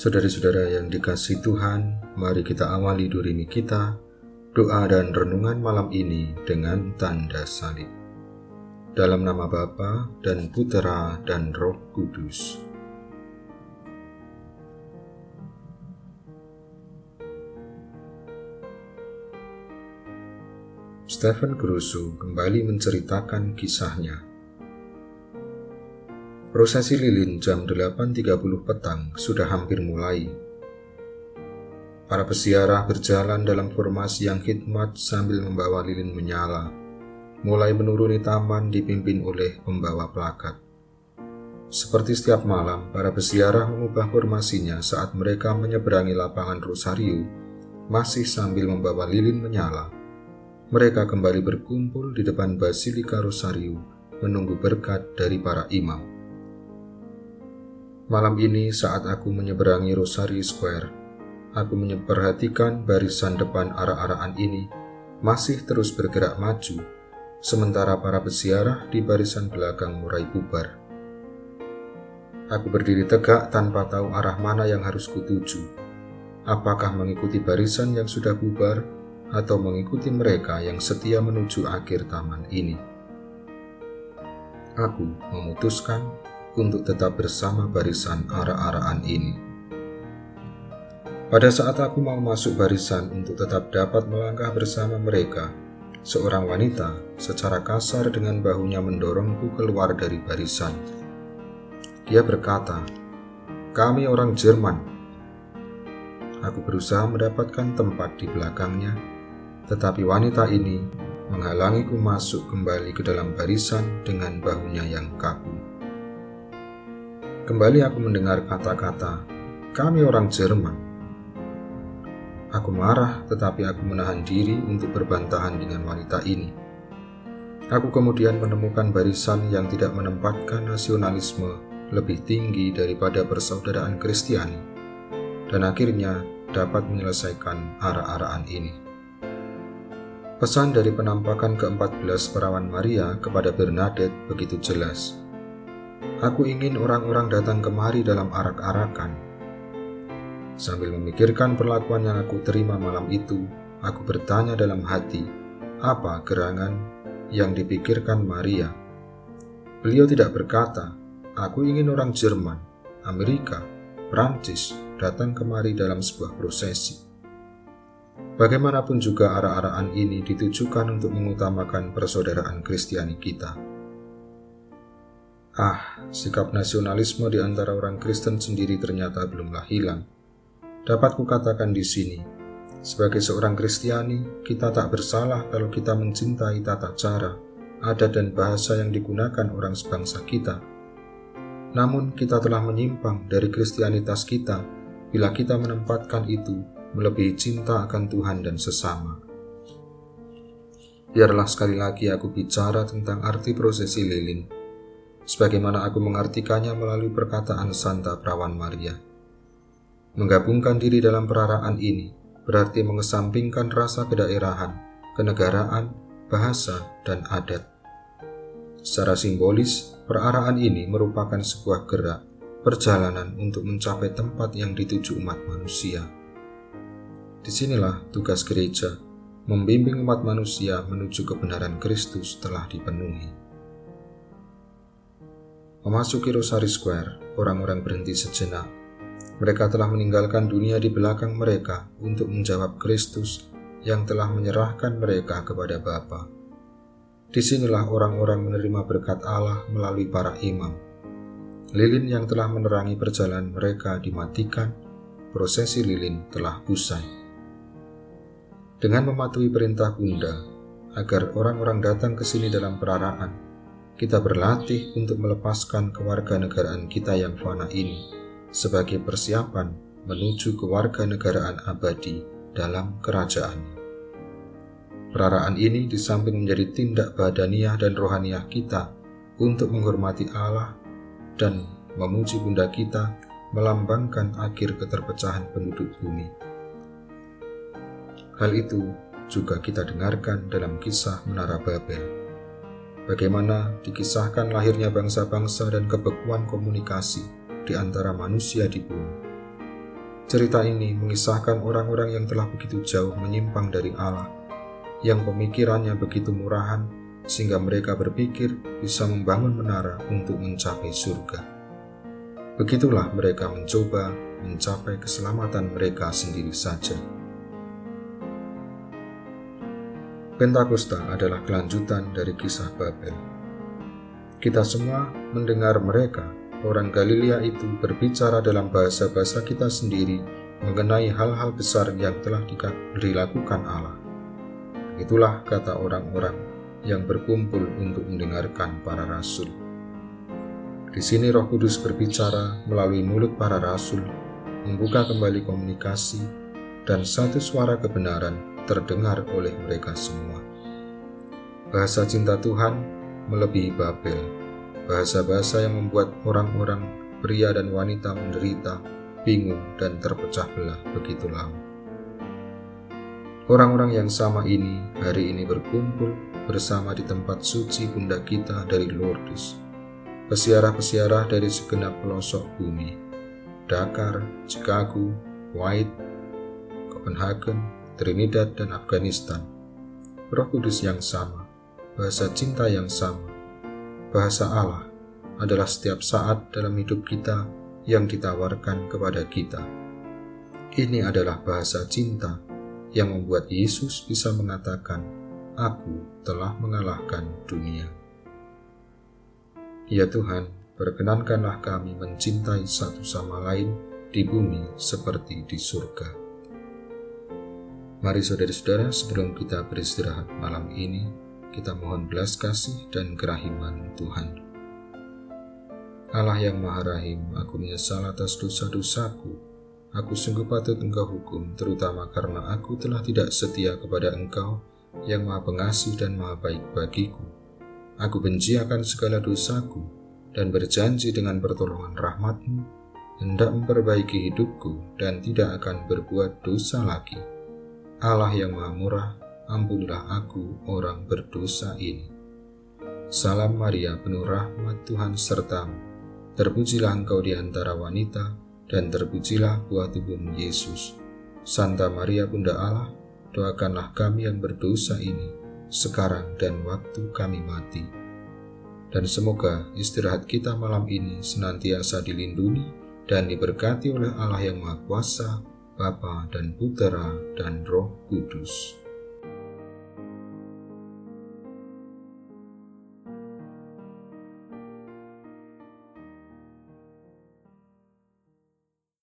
Saudara-saudara yang dikasih Tuhan, mari kita awali durimi kita, doa dan renungan malam ini dengan tanda salib. Dalam nama Bapa dan Putera dan Roh Kudus. Stephen Grusu kembali menceritakan kisahnya Prosesi lilin jam 8.30 petang sudah hampir mulai. Para pesiarah berjalan dalam formasi yang khidmat sambil membawa lilin menyala, mulai menuruni taman dipimpin oleh pembawa plakat. Seperti setiap malam, para pesiarah mengubah formasinya saat mereka menyeberangi lapangan Rosario, masih sambil membawa lilin menyala. Mereka kembali berkumpul di depan Basilika Rosario, menunggu berkat dari para imam. Malam ini saat aku menyeberangi Rosary Square, aku memperhatikan barisan depan arah-arahan ini masih terus bergerak maju, sementara para peziarah di barisan belakang mulai bubar. Aku berdiri tegak tanpa tahu arah mana yang harus kutuju. Apakah mengikuti barisan yang sudah bubar atau mengikuti mereka yang setia menuju akhir taman ini? Aku memutuskan untuk tetap bersama barisan arah-arahan ini. Pada saat aku mau masuk barisan untuk tetap dapat melangkah bersama mereka, seorang wanita secara kasar dengan bahunya mendorongku keluar dari barisan. Dia berkata, "Kami orang Jerman." Aku berusaha mendapatkan tempat di belakangnya, tetapi wanita ini menghalangiku masuk kembali ke dalam barisan dengan bahunya yang kaku. Kembali aku mendengar kata-kata, "Kami orang Jerman." Aku marah, tetapi aku menahan diri untuk berbantahan dengan wanita ini. Aku kemudian menemukan barisan yang tidak menempatkan nasionalisme lebih tinggi daripada persaudaraan Kristiani, dan akhirnya dapat menyelesaikan arah-arahan ini. Pesan dari penampakan ke-14 perawan Maria kepada Bernadette begitu jelas Aku ingin orang-orang datang kemari dalam arak-arakan. Sambil memikirkan perlakuan yang aku terima malam itu, aku bertanya dalam hati, apa gerangan yang dipikirkan Maria? Beliau tidak berkata, aku ingin orang Jerman, Amerika, Prancis datang kemari dalam sebuah prosesi. Bagaimanapun juga arah-arahan ini ditujukan untuk mengutamakan persaudaraan Kristiani kita. Ah, sikap nasionalisme di antara orang Kristen sendiri ternyata belumlah hilang. Dapat kukatakan di sini, sebagai seorang Kristiani, kita tak bersalah kalau kita mencintai tata cara, adat dan bahasa yang digunakan orang sebangsa kita. Namun kita telah menyimpang dari kristianitas kita bila kita menempatkan itu melebihi cinta akan Tuhan dan sesama. Biarlah sekali lagi aku bicara tentang arti prosesi lilin sebagaimana aku mengartikannya melalui perkataan Santa Perawan Maria. Menggabungkan diri dalam peraraan ini berarti mengesampingkan rasa kedaerahan, kenegaraan, bahasa, dan adat. Secara simbolis, peraraan ini merupakan sebuah gerak perjalanan untuk mencapai tempat yang dituju umat manusia. Di sinilah tugas gereja, membimbing umat manusia menuju kebenaran Kristus telah dipenuhi. Memasuki Rosary Square, orang-orang berhenti sejenak. Mereka telah meninggalkan dunia di belakang mereka untuk menjawab Kristus yang telah menyerahkan mereka kepada Bapa. Di sinilah orang-orang menerima berkat Allah melalui para imam. Lilin yang telah menerangi perjalanan mereka dimatikan, prosesi lilin telah usai. Dengan mematuhi perintah Bunda, agar orang-orang datang ke sini dalam peraraan, kita berlatih untuk melepaskan kewarganegaraan kita yang fana ini sebagai persiapan menuju kewarganegaraan abadi dalam kerajaan. Peraraan ini di samping menjadi tindak badaniah dan rohaniah kita untuk menghormati Allah dan memuji bunda kita melambangkan akhir keterpecahan penduduk bumi. Hal itu juga kita dengarkan dalam kisah Menara Babel bagaimana dikisahkan lahirnya bangsa-bangsa dan kebekuan komunikasi di antara manusia di bumi. Cerita ini mengisahkan orang-orang yang telah begitu jauh menyimpang dari Allah, yang pemikirannya begitu murahan sehingga mereka berpikir bisa membangun menara untuk mencapai surga. Begitulah mereka mencoba mencapai keselamatan mereka sendiri saja. Pentakosta adalah kelanjutan dari kisah Babel. Kita semua mendengar mereka orang Galilea itu berbicara dalam bahasa-bahasa kita sendiri mengenai hal-hal besar yang telah dilakukan Allah. Itulah kata orang-orang yang berkumpul untuk mendengarkan para rasul. Di sini Roh Kudus berbicara melalui mulut para rasul, membuka kembali komunikasi, dan satu suara kebenaran terdengar oleh mereka semua. Bahasa cinta Tuhan melebihi Babel bahasa-bahasa yang membuat orang-orang pria dan wanita menderita, bingung, dan terpecah belah begitu lama. Orang-orang yang sama ini hari ini berkumpul bersama di tempat suci bunda kita dari Lourdes. Pesiarah-pesiarah dari segenap pelosok bumi, Dakar, Chicago, White, Copenhagen, Trinidad, dan Afghanistan. Roh Kudus yang sama, bahasa cinta yang sama, bahasa Allah adalah setiap saat dalam hidup kita yang ditawarkan kepada kita. Ini adalah bahasa cinta yang membuat Yesus bisa mengatakan, "Aku telah mengalahkan dunia." Ya Tuhan, perkenankanlah kami mencintai satu sama lain di bumi seperti di surga. Mari saudara-saudara, sebelum kita beristirahat malam ini, kita mohon belas kasih dan kerahiman Tuhan. Allah yang Maha Rahim, aku menyesal atas dosa-dosaku. Aku sungguh patut engkau hukum, terutama karena aku telah tidak setia kepada engkau yang maha pengasih dan maha baik bagiku. Aku benci akan segala dosaku dan berjanji dengan pertolongan rahmatmu, hendak memperbaiki hidupku dan tidak akan berbuat dosa lagi. Allah yang maha murah, ampunilah aku orang berdosa ini. Salam Maria, penuh rahmat Tuhan sertamu. Terpujilah engkau di antara wanita, dan terpujilah buah tubuhmu Yesus. Santa Maria Bunda Allah, doakanlah kami yang berdosa ini, sekarang dan waktu kami mati. Dan semoga istirahat kita malam ini senantiasa dilindungi dan diberkati oleh Allah yang Maha Kuasa, Bapa dan Putera dan Roh Kudus.